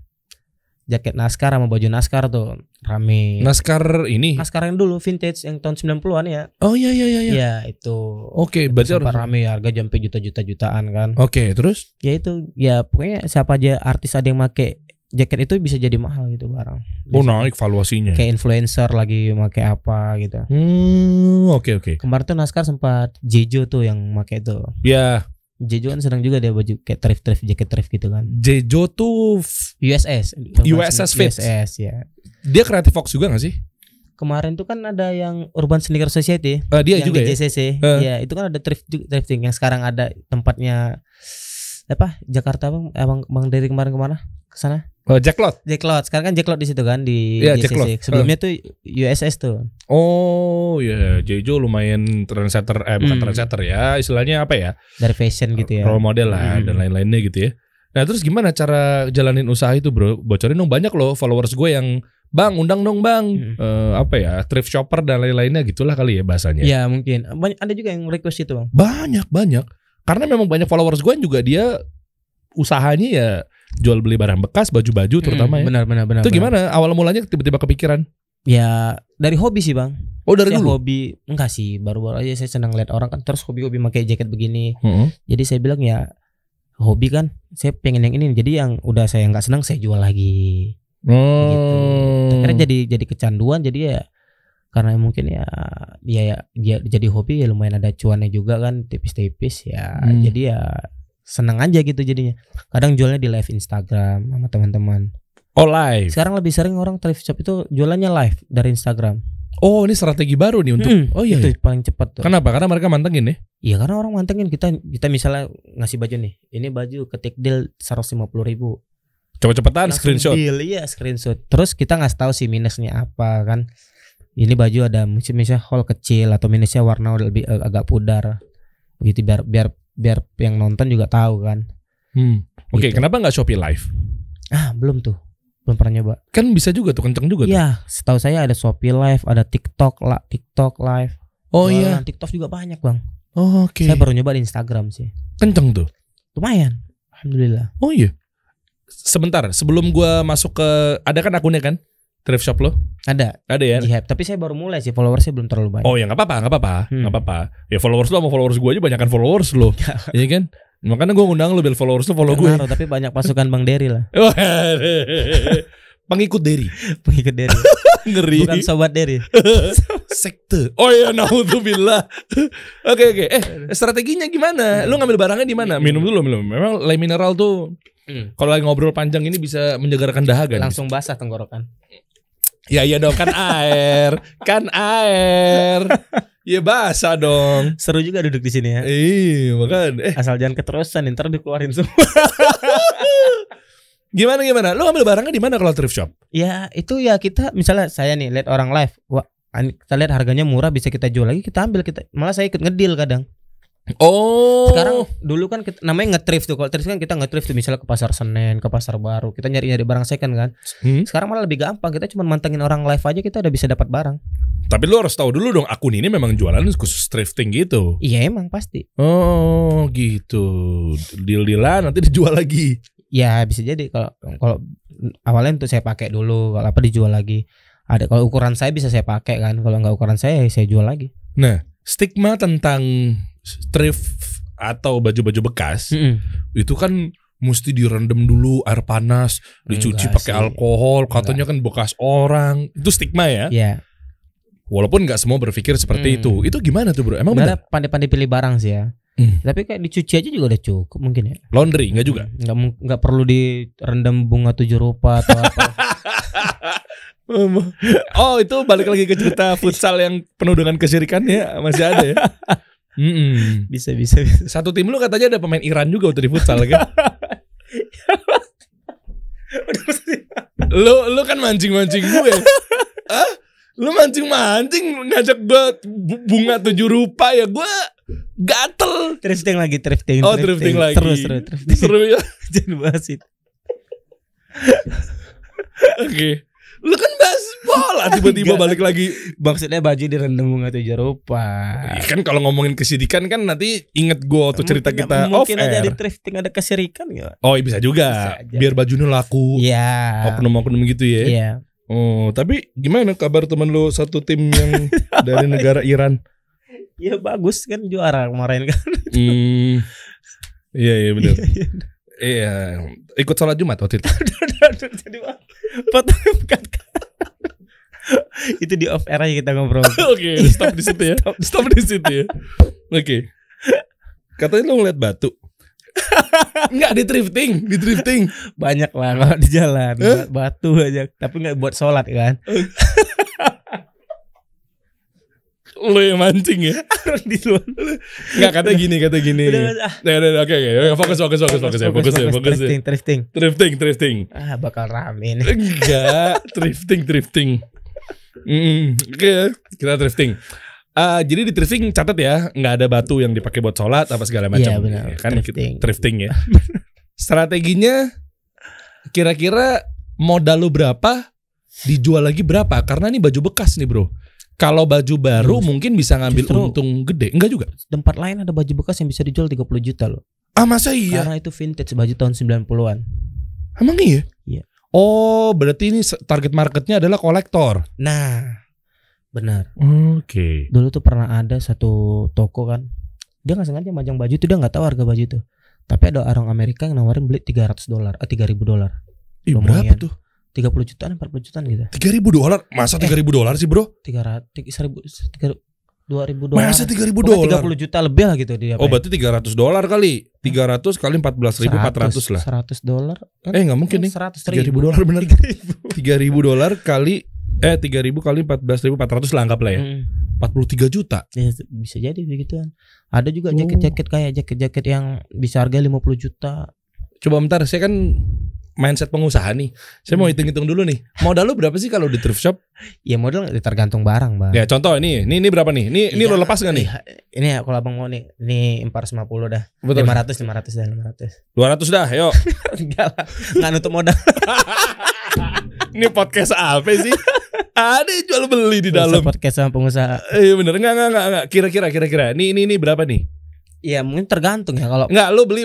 Jaket naskar sama baju naskar tuh rame. Naskar ini. naskar yang dulu vintage yang tahun 90-an ya. Oh iya iya iya. iya. Iya, itu. Oke berarti Sempat harus. rame harga sampai juta-juta-jutaan kan. Oke terus. Ya itu ya pokoknya siapa aja artis ada yang make jaket itu bisa jadi mahal gitu barang. Oh Bisa. naik valuasinya. Kayak influencer lagi make apa gitu. Hmm oke oke. Kemarin tuh naskar sempat Jejo tuh yang make itu. Ya Jejo kan sedang juga dia baju kayak thrift-thrift jaket thrift gitu kan. Jejo tuh USS. USS Fits. USS ya. dia kreatif Fox juga gak sih? Kemarin tuh kan ada yang Urban Sneaker Society. Eh, dia yang juga di ya. JCC. Eh. Iya, itu kan ada thrift thrifting yang sekarang ada tempatnya apa Jakarta bang abang bang dari kemarin ke mana ke sana Oh, Jack Lot. Jacklot sekarang kan Jacklot di situ kan di Iya, JCC. Jacklot. sebelumnya tuh USS tuh Oh ya, Jejo lumayan trendsetter eh bukan Hmm. trendsetter ya, istilahnya apa ya? dari fashion gitu ya Role model lah Hmm. dan lain-lainnya gitu ya. Nah, terus gimana cara jalanin usaha itu, Bro? Bocorin dong banyak loh followers gue yang Bang, undang dong Bang. Hmm. Eh, apa ya? Thrift shopper dan lain-lainnya gitulah kali ya bahasanya. Iya mungkin banyak ada juga yang request itu bang Banyak, banyak. Karena memang banyak followers gue yang juga dia usahanya ya jual beli barang bekas, baju-baju terutama ya. benar benar benar Itu benar. gimana? Awal mulanya tiba-tiba kepikiran. ya dari hobi sih bang Oh, dari saya dulu. hobi enggak sih baru-baru aja saya senang lihat orang kan terus hobi-hobi pakai jaket begini Heeh. jadi saya bilang ya hobi kan saya pengen yang ini jadi yang udah saya nggak senang saya jual lagi gitu Oh. akhirnya jadi jadi kecanduan jadi ya karena mungkin ya ya, ya dia jadi hobi ya lumayan ada cuannya juga kan tipis-tipis ya Hmm. jadi ya seneng aja gitu jadinya kadang jualnya di live Instagram sama teman-teman Oh live. sekarang lebih sering orang thrift shop itu jualannya live dari Instagram Oh ini strategi baru nih untuk. Mm, oh iya. itu iya. paling cepat tuh Kenapa? Karena mereka mantengin ya. iya karena orang mantengin kita kita misalnya ngasih baju nih ini baju ketik deal 150 ribu Cepet-cepetan Langsung screenshot. deal, iya screenshot. Terus kita ngasih tahu sih minusnya apa kan. Ini baju ada misalnya hole kecil atau minusnya warna lebih eh, agak pudar. Begitu biar biar biar yang nonton juga tahu kan. Hmm. Oke, Gitu. kenapa nggak Shopee Live? Ah, belum tuh. Belum pernah nyoba. Kan bisa juga tuh kenceng juga tuh. Iya, setahu saya ada Shopee Live, ada TikTok lah, TikTok Live. Oh iya. TikTok juga banyak, Bang. Oh, Oke. Saya baru nyoba di Instagram sih. Kenceng tuh. Lumayan. Alhamdulillah. Oh iya. Sebentar, sebelum gua masuk ke ada kan akunnya kan? Thrift shop lo? Ada Ada ya? Jihab, tapi saya baru mulai sih, followersnya belum terlalu banyak. Oh ya nggak apa-apa, nggak apa-apa, Hmm. nggak apa-apa. Ya followers lo sama followers gue aja banyakan followers lo, Iya kan? Makanya gue ngundang lo biar followers lo follow gue. Ngaruh, tapi banyak pasukan Bang Dery lah. Pengikut Derry. Pengikut Dery. Ngeri. Bukan sobat Dery. sekte. Oh iya, naudzubillah. Oke oke. Eh, strateginya gimana? Lu ngambil barangnya di mana? Minum dulu, minum. Memang lem mineral tuh Hmm. kalau lagi ngobrol panjang ini bisa menyegarkan dahaga. nih. Langsung basah tenggorokan. Ya iya dong kan air, kan air. Ya basah dong. Seru juga duduk di sini ya. Iya, makan. Eh, Asal jangan keterusan, ntar dikeluarin semua. gimana gimana? Lu ngambil barangnya di mana kalau thrift shop? ya itu ya kita misalnya saya nih lihat orang live, wah kita lihat harganya murah bisa kita jual lagi kita ambil kita malah saya ikut ngedil kadang. Oh. Sekarang dulu kan kita, namanya nge-thrift tuh. Kalau thrift kan kita nge-thrift tuh misalnya ke pasar Senen, ke pasar baru. Kita nyari-nyari barang second kan. Hmm? Sekarang malah lebih gampang. Kita cuma mantengin orang live aja kita udah bisa dapat barang. Tapi lu harus tahu dulu dong akun ini memang jualan khusus thrifting gitu. Iya emang pasti. Oh, gitu. Deal-dealan nanti dijual lagi. Ya bisa jadi kalau kalau awalnya untuk saya pakai dulu, kalau apa dijual lagi. Ada kalau ukuran saya bisa saya pakai kan. Kalau nggak ukuran saya ya saya jual lagi. Nah, stigma tentang thrift atau baju-baju bekas Mm-mm. itu kan mesti direndam dulu air panas, dicuci Enggak pakai alkohol, katanya kan bekas orang. Itu stigma ya. Ya, Walaupun nggak semua berpikir seperti Hmm. itu. Itu gimana tuh, Bro? Emang benar? pandai-pandai pilih barang sih ya. Hmm. Tapi kayak dicuci aja juga udah cukup mungkin ya. Laundry nggak juga? Nggak mung- nggak perlu direndam bunga tujuh rupa atau apa. oh, itu balik lagi ke cerita futsal yang penuh dengan kesyirikan ya, masih ada ya. Mm-mm. bisa bisa. bisa. Satu tim lu katanya ada pemain Iran juga waktu di futsal kan? lu lu kan mancing-mancing gue. Hah? Lu mancing-mancing ngajak gue bu- bunga tujuh rupa ya gue gatel. Thrifting lagi thrifting. Oh, thrifting lagi. Seru seru thrifting. Seru ya. Jangan bahas itu. Oke. Bahas bola tiba-tiba balik lagi. Maksudnya baju direndam bunga tujuh rupa. Ya kan kalau ngomongin kesidikan kan nanti inget gue waktu cerita Mungkin- kita off mungkin aja di thrifting ada kesirikan ya. Oh bisa juga. Bisa aja. Biar bajunya laku. Iya. Oknum-oknum gitu ya. Iya. Oh, tapi gimana kabar teman lu satu tim yang dari negara Iran? Iya bagus kan juara kemarin kan. Hmm. Iya, iya benar. Iya, ikut sholat Jumat waktu itu. Jadi itu di off air aja kita ngobrol. Oke, stop di situ ya. Stop di situ ya. Oke. Katanya lu ngeliat batu. Enggak di drifting, di drifting. Banyak lah kalau di jalan Eh? batu aja, tapi nggak buat sholat kan. Lu yang mancing ya? di luar. Enggak kata gini, kata gini. Udah, udah, udah, udah, oke, oke, oke, fokus, fokus, fokus, fokus, ya, fokus, ya, fokus, ya. Drifting, drifting. Drifting, drifting. Ah, bakal rame nih. Enggak, drifting, drifting. Kita drifting. Ah, jadi di drifting catat ya, nggak ada batu yang dipakai buat sholat apa segala macam. Iya, benar. Ya, kan kita- Drifting. drifting ya. Strateginya kira-kira modal lu berapa, dijual lagi berapa? Karena ini baju bekas nih, Bro. Kalau baju baru Just- mungkin bisa ngambil justru- untung gede. Enggak juga. Tempat lain ada baju bekas yang bisa dijual 30 juta loh. Ah, masa iya? Karena itu vintage baju tahun 90-an. Emang iya? Oh, berarti ini target marketnya adalah kolektor. Nah, benar. Oke. Dulu tuh pernah ada satu toko kan. Dia nggak sengaja majang baju itu dia nggak tahu harga baju itu. Tapi ada orang Amerika yang nawarin beli 300 dolar, eh 3000 dolar. Ih, berapa tuh? 30 jutaan, 40 jutaan gitu. 3000 dolar? Masa 3000 dolar sih, Bro? 300, 1000, 2000 dolar. Masa 3000 Pokoknya dolar? 30 juta lebih lah gitu dia. Oh, berarti 300 dolar kali. 300 kali 14.400 lah. 100 dolar. Kan Eh, nggak mungkin nih. 100 3000 dolar bener. 3000 dolar kali eh 3000 kali 14.400 lah anggap lah ya. Hmm. 43 juta. Ya, bisa jadi begituan. Ada juga Oh. jaket-jaket kayak jaket-jaket yang bisa harga 50 juta. Coba bentar, saya kan mindset pengusaha nih. Saya mau hitung-hitung dulu nih. Modal lu berapa sih kalau di thrift shop? Ya modal tergantung barang, Bang. Ya contoh ini, ini ini berapa nih? Ini ini Iya. lo lepas gak nih? Iya, Ini ya kalau Abang mau nih, ini 450 dah. Betul. 500 500 dah 500. 200 dah, yuk. Enggak lah. Enggak nutup modal. Ini podcast apa sih? Ada jual beli di dalam. podcast sama pengusaha. Eh bener enggak enggak enggak. Kira-kira kira-kira. Ini ini ini berapa nih? Iya, mungkin tergantung ya kalau Enggak, lu beli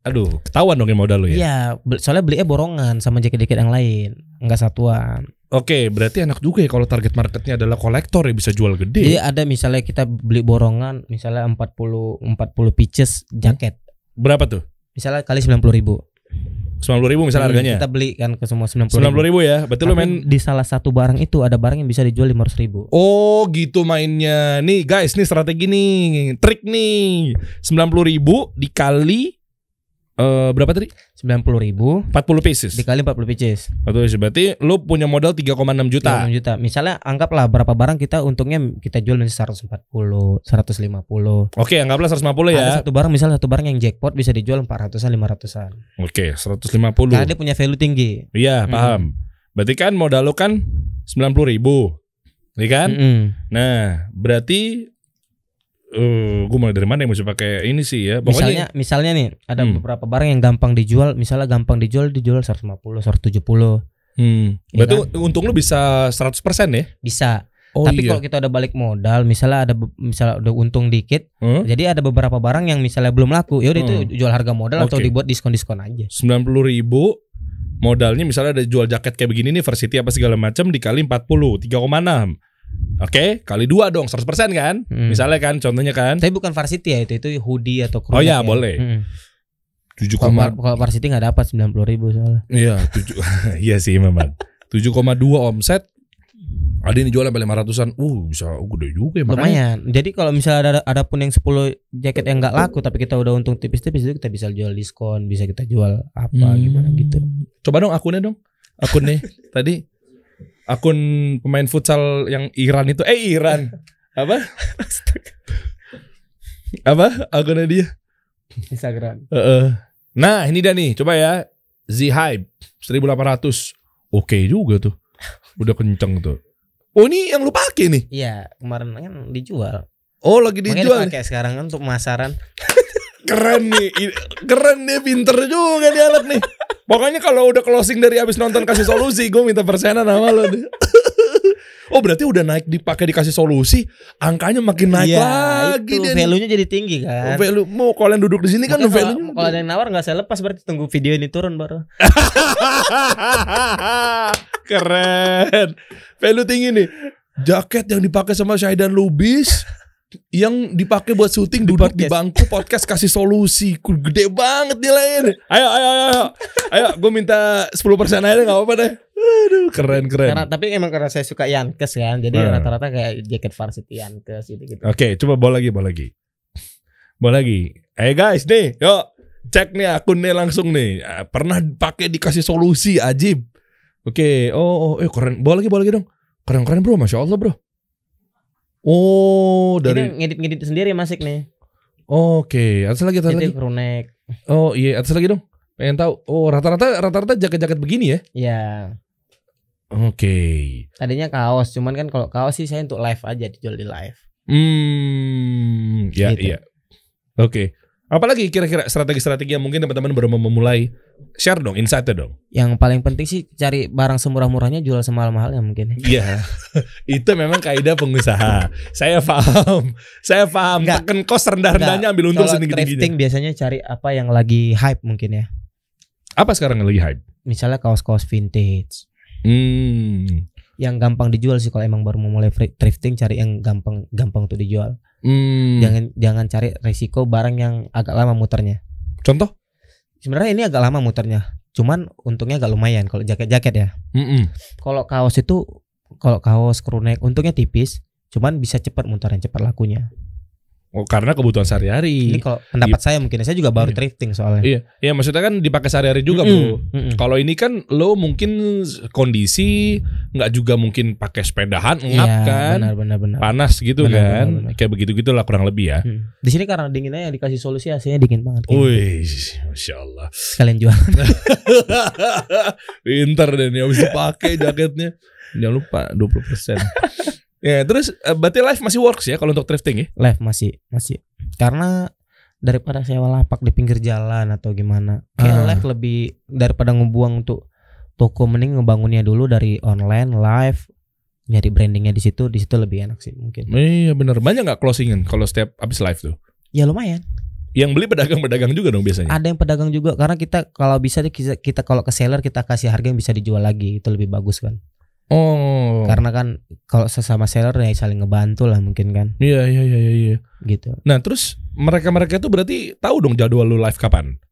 Aduh, ketahuan dong yang modal lu ya. Iya, soalnya belinya borongan sama jaket-jaket yang lain, enggak satuan. Oke, berarti enak juga ya kalau target marketnya adalah kolektor ya bisa jual gede. Jadi ada misalnya kita beli borongan, misalnya 40 40 pieces jaket. Berapa tuh? Misalnya kali 90 ribu. 90 ribu misalnya harganya. Kita beli kan ke semua 90 90 ribu ya. Berarti lu Tapi main di salah satu barang itu ada barang yang bisa dijual 500 ribu. Oh gitu mainnya Nih guys nih strategi nih Trik nih 90 ribu dikali eh Berapa tadi? 90 ribu 40 pieces dikali 40 pieces. 40 pieces Berarti lu punya modal 3,6 juta 36 juta. Misalnya anggaplah berapa barang kita untungnya kita jual misalnya 140, 150. Oke anggaplah 150 Ada ya satu barang misalnya satu barang yang jackpot bisa dijual 400-an, 500-an. Oke 150 Karena dia punya value tinggi. Iya Hmm. paham Berarti kan modal lu kan 90 ribu Iya kan? Mm-mm. Nah berarti eh gue mulai dari mana yang mesti pakai ini sih ya Misalnya Pokoknya misalnya nih ada Hmm. beberapa barang yang gampang dijual, misalnya gampang dijual dijual 150, 170 hmm, Iya Berarti untung lu bisa 100% ya? bisa. Oh Tapi iya kalau kita udah balik modal, misalnya ada misalnya udah untung dikit, Huh? jadi ada beberapa barang yang misalnya belum laku, ya udah Hmm. itu jual harga modal atau Oke. dibuat diskon-diskon aja. 90 ribu modalnya misalnya ada jual jaket kayak begini nih Varsity apa segala macam dikali 40 3,6 Oke kali dua dong 100% kan Hmm. misalnya kan contohnya kan Tapi bukan varsity ya itu itu hoodie atau Oh ya, ya. boleh. Mm. 7, Kalau var- kalau varsity nggak dapat 90 ribu soalnya. iya 7 iya sih memang 7,2 omset ada yang dijual sampai 500an uh bisa uh, gede juga ya makanya Lumayan. Jadi kalau misalnya ada ada pun yang 10 jaket yang nggak laku tapi kita udah untung tipis-tipis itu kita bisa jual diskon, bisa kita jual apa Hmm. gimana gitu. coba dong akunnya dong akunnya tadi akun pemain futsal yang Iran itu. Eh Iran. Apa? Apa akunnya dia? Instagram. Heeh. Nah ini dia nih. Coba ya. Z Hype 1800 Oke juga tuh. Udah kenceng tuh. Oh ini yang lu pakai nih? Iya, kemarin kan dijual. Oh lagi dijual. dipakai sekarang kan untuk pemasaran. Keren nih. Keren nih Pinter juga nih anak nih Pokoknya kalau udah closing dari abis nonton kasih solusi Gue minta persenan sama lo nih Oh berarti udah naik dipakai dikasih solusi Angkanya makin naik Iya, lagi itu value-nya jadi tinggi kan. Value Mau kalian duduk di sini kan Makanya value kalau, kalau ada yang nawar nggak saya lepas berarti tunggu video ini turun baru. Keren. Value tinggi nih. Jaket yang dipakai sama Syaidan Lubis yang dipakai buat syuting duduk di bangku podcast kasih solusi. Gede banget nilainya nih. ayo ayo ayo ayo. Ayo gue minta 10% aja nggak apa-apa deh. Aduh. Keren keren. Karena tapi emang karena saya suka Yankes kan, jadi Hmm. rata-rata kayak jaket varsity Yankes gitu gitu. oke coba bawa lagi bawa lagi. Bawa lagi. Eh guys nih yuk. Cek nih akunnya langsung nih. Ah, pernah pakai dikasih solusi ajib? Oke oh, oh eh keren. Bawa lagi bawa lagi dong. Keren keren bro. Masya allah bro Oh, Dari ngedit-ngedit sendiri masik nih. Oke, atas lagi atas lagi. Neck. Oh, iya, atas lagi dong. Pengen tahu. Oh, rata-rata rata-rata jaket-jaket begini ya? Ya, Oke. tadinya kaos, cuman kan kalau kaos sih saya untuk live aja dijual di live. Hmm, ya Gitu. iya. Oke. Apalagi kira-kira strategi-strategi yang mungkin teman-teman baru mau memulai share dong, insight-nya dong. Yang paling penting sih cari barang semurah-murahnya jual semahal-mahalnya mungkin. ya. Iya, itu memang kaidah pengusaha. Saya paham, saya paham. Enggak. Tekan kos rendah-rendahnya ambil untung setinggi-tingginya. thrifting biasanya cari apa yang lagi hype mungkin ya. Apa sekarang yang lagi hype? Misalnya kaos-kaos vintage. Hmm, Yang gampang dijual sih kalau emang baru mau mulai thrifting cari yang gampang gampang untuk dijual. hmm. Jangan jangan cari risiko barang yang agak lama muternya. Contoh? Sebenarnya ini agak lama muternya. Cuman untungnya agak lumayan kalau jaket-jaket ya. Mm-mm. Kalau kaos itu kalau kaos crew neck untungnya tipis, cuman bisa cepat muternya, cepat lakunya. Oh, karena kebutuhan Ini sehari-hari. kalau pendapat saya mungkin saya juga baru Iya. thrifting soalnya. Iya, iya maksudnya kan dipakai sehari-hari juga, Bro. mm-mm. Kalau ini kan lo mungkin kondisi nggak juga mungkin pakai sepedahan ngap Iya, kan, benar benar benar. panas gitu Benar, kan, benar, benar. kayak begitu gitulah kurang lebih ya. Hmm. Di sini karena dinginnya dikasih solusi AC-nya dingin banget. kayak gitu. Wih, masya Allah. Sekalian jual. Pinter deh nih habis dipakai jaketnya. Jangan lupa 20%. ya, terus eh, berarti live masih works ya kalau untuk thrifting ya? Live masih masih. Karena daripada sewa lapak di pinggir jalan atau gimana. Kayak Ah. live lebih daripada ngebuang untuk toko mending ngebangunnya dulu dari online live nyari brandingnya di situ di situ lebih enak sih mungkin. Iya bener Banyak nggak closingan kalau setiap habis live tuh? Ya lumayan. Yang beli pedagang-pedagang juga dong biasanya. Ada yang pedagang juga karena kita kalau bisa kita, kita kalau ke seller kita kasih harga yang bisa dijual lagi itu lebih bagus kan. Oh. Karena kan kalau sesama seller ya saling ngebantu lah mungkin kan Iya iya iya iya, iya. gitu. Nah, terus mereka-mereka tuh berarti tahu dong jadwal lu live kapan?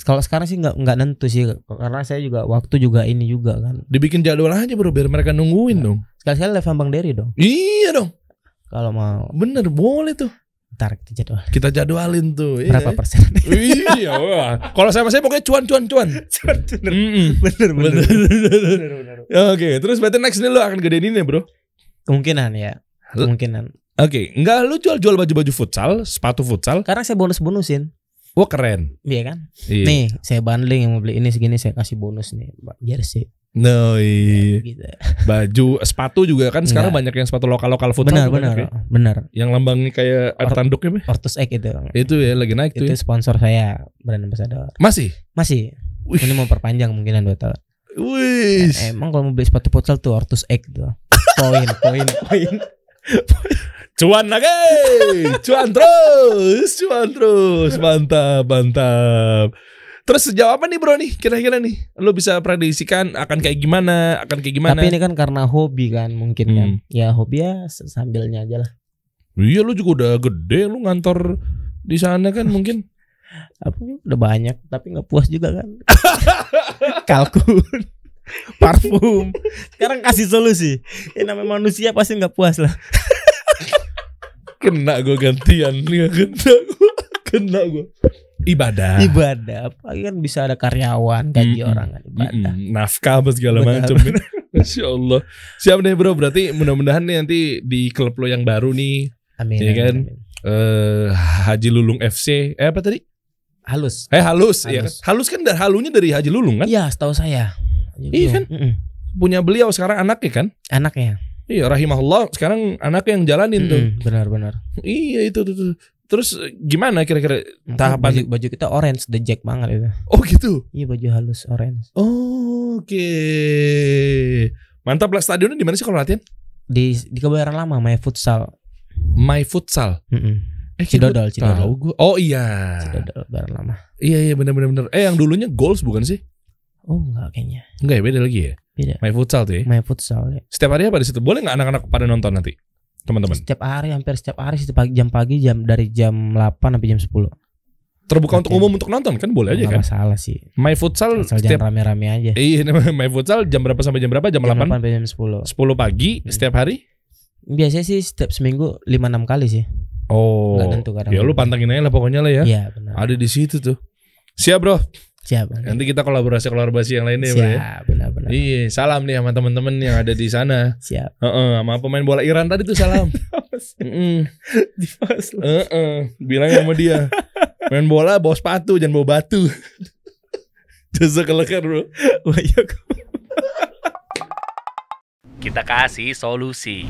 Kalau sekarang sih nggak nggak nentu sih karena saya juga waktu juga ini juga kan. Dibikin jadwal aja bro biar mereka nungguin dong. Sekali-sekali live sama Bang Dery dong. Iya dong. Kalau mau Bener boleh tuh. Ntar kita jadwal. Kita jadwalin tuh. iya. Berapa persen? iya. Kalau sama saya pokoknya cuan cuan cuan. Mm-mm. bener Bener. Oke, terus berarti next nih lu akan gedein ini ya, bro. Kemungkinan ya. Kemungkinan. Oke, enggak lu jual-jual baju-baju futsal, sepatu futsal. Karena saya bonus-bonusin. Wah keren. Iya kan? Iya. Nih, saya bundling yang mau beli ini segini saya kasih bonus nih, Mbak jersey. No, iya. Gitu. Baju, sepatu juga kan sekarang Enggak. banyak yang sepatu lokal-lokal futsal. Benar, benar. ya. Benar. Yang lambangnya kayak air Or- tanduknya, Be. Ortus Egg itu. Itu ya lagi naik tuh. Itu ya. sponsor saya brand ambassador. Masih. Masih. Wih. Ini mau perpanjang mungkinan 2 tahun. Wih. Emang kalau mau beli sepatu futsal tuh Ortus Egg tuh. Poin, poin, poin. Cuan lagi, cuan terus, cuan terus, mantap, mantap. Terus sejauh apa nih bro nih kira-kira nih? Lo bisa prediksikan akan kayak gimana, akan kayak gimana? Tapi ini kan karena hobi kan mungkin kan. Hmm. Ya hobi ya sambilnya aja lah. Iya lu juga udah gede, lu ngantor di sana kan mungkin. Apa udah banyak tapi nggak puas juga kan. Kalkun. Parfum. Sekarang kasih solusi. Ya namanya manusia pasti nggak puas lah. Kena gue gantian, Nggak kena gue, kena gue. Ibadah. Ibadah. Apalagi kan bisa ada karyawan, gaji Mm-mm. orang kan ibadah. Mm-mm, nafkah apa segala macam. Masya Allah. Siap deh bro, berarti mudah-mudahan nih nanti di klub lo yang baru nih, Amin. Iya amin, kan? amin. eh Haji Lulung FC, eh apa tadi? Halus. Eh halus, ya kan? Halus. Halus kan dari halunya dari Haji Lulung kan? Iya, setahu saya. Iya kan? Mm-mm. Punya beliau sekarang anaknya kan? Anaknya. Iya rahimahullah sekarang anaknya yang jalanin tuh. Mm-mm, Benar-benar. Iya itu tuh. tuh. Terus gimana kira-kira? Tahapan- baju, baju kita orange, the jack banget itu. Oh gitu. Iya baju halus orange. Oke. Mantap lah stadionnya di mana sih kalau latihan? Di di kebayoran lama main futsal. My Futsal. Mm-mm. Eh Cidodol, gua tahu Cidodol. gua. Oh iya. Cidodol kebayoran lama. Iya iya benar benar benar. Eh yang dulunya goals bukan sih? Oh enggak kayaknya. Enggak ya beda lagi ya. Beda. My Futsal tuh ya. Main futsal ya. Setiap hari apa di situ? Boleh nggak anak-anak pada nonton nanti? Teman-teman. Setiap hari hampir setiap hari setiap pagi jam pagi jam dari jam 8 sampai jam 10. Terbuka untuk Oke. umum untuk nonton kan boleh aja kan? masalah sih. My Futsal Asal setiap rame-rame aja. Iya, My Futsal jam berapa sampai jam berapa? Jam, Jam 8? 8 sampai jam 10. 10 pagi Hmm. setiap hari? Biasanya sih setiap seminggu 5 6 kali sih. Oh. Nggak tentu kadang. Ya lu pantengin aja lah pokoknya lah ya. Iya, benar. Ada di situ tuh. Siap, Bro. Siap. Nanti kita kolaborasi kolaborasi yang lainnya ya. Siap, ya. benar-benar. Iya, salam nih sama teman-teman yang ada di sana. Siap. Uh -uh, sama pemain bola Iran tadi tuh salam. Di pas. Uh -uh. Bilang sama dia. Main bola bawa sepatu jangan bawa batu. Jazakallah keleker, Bro. Iya, kita kasih solusi.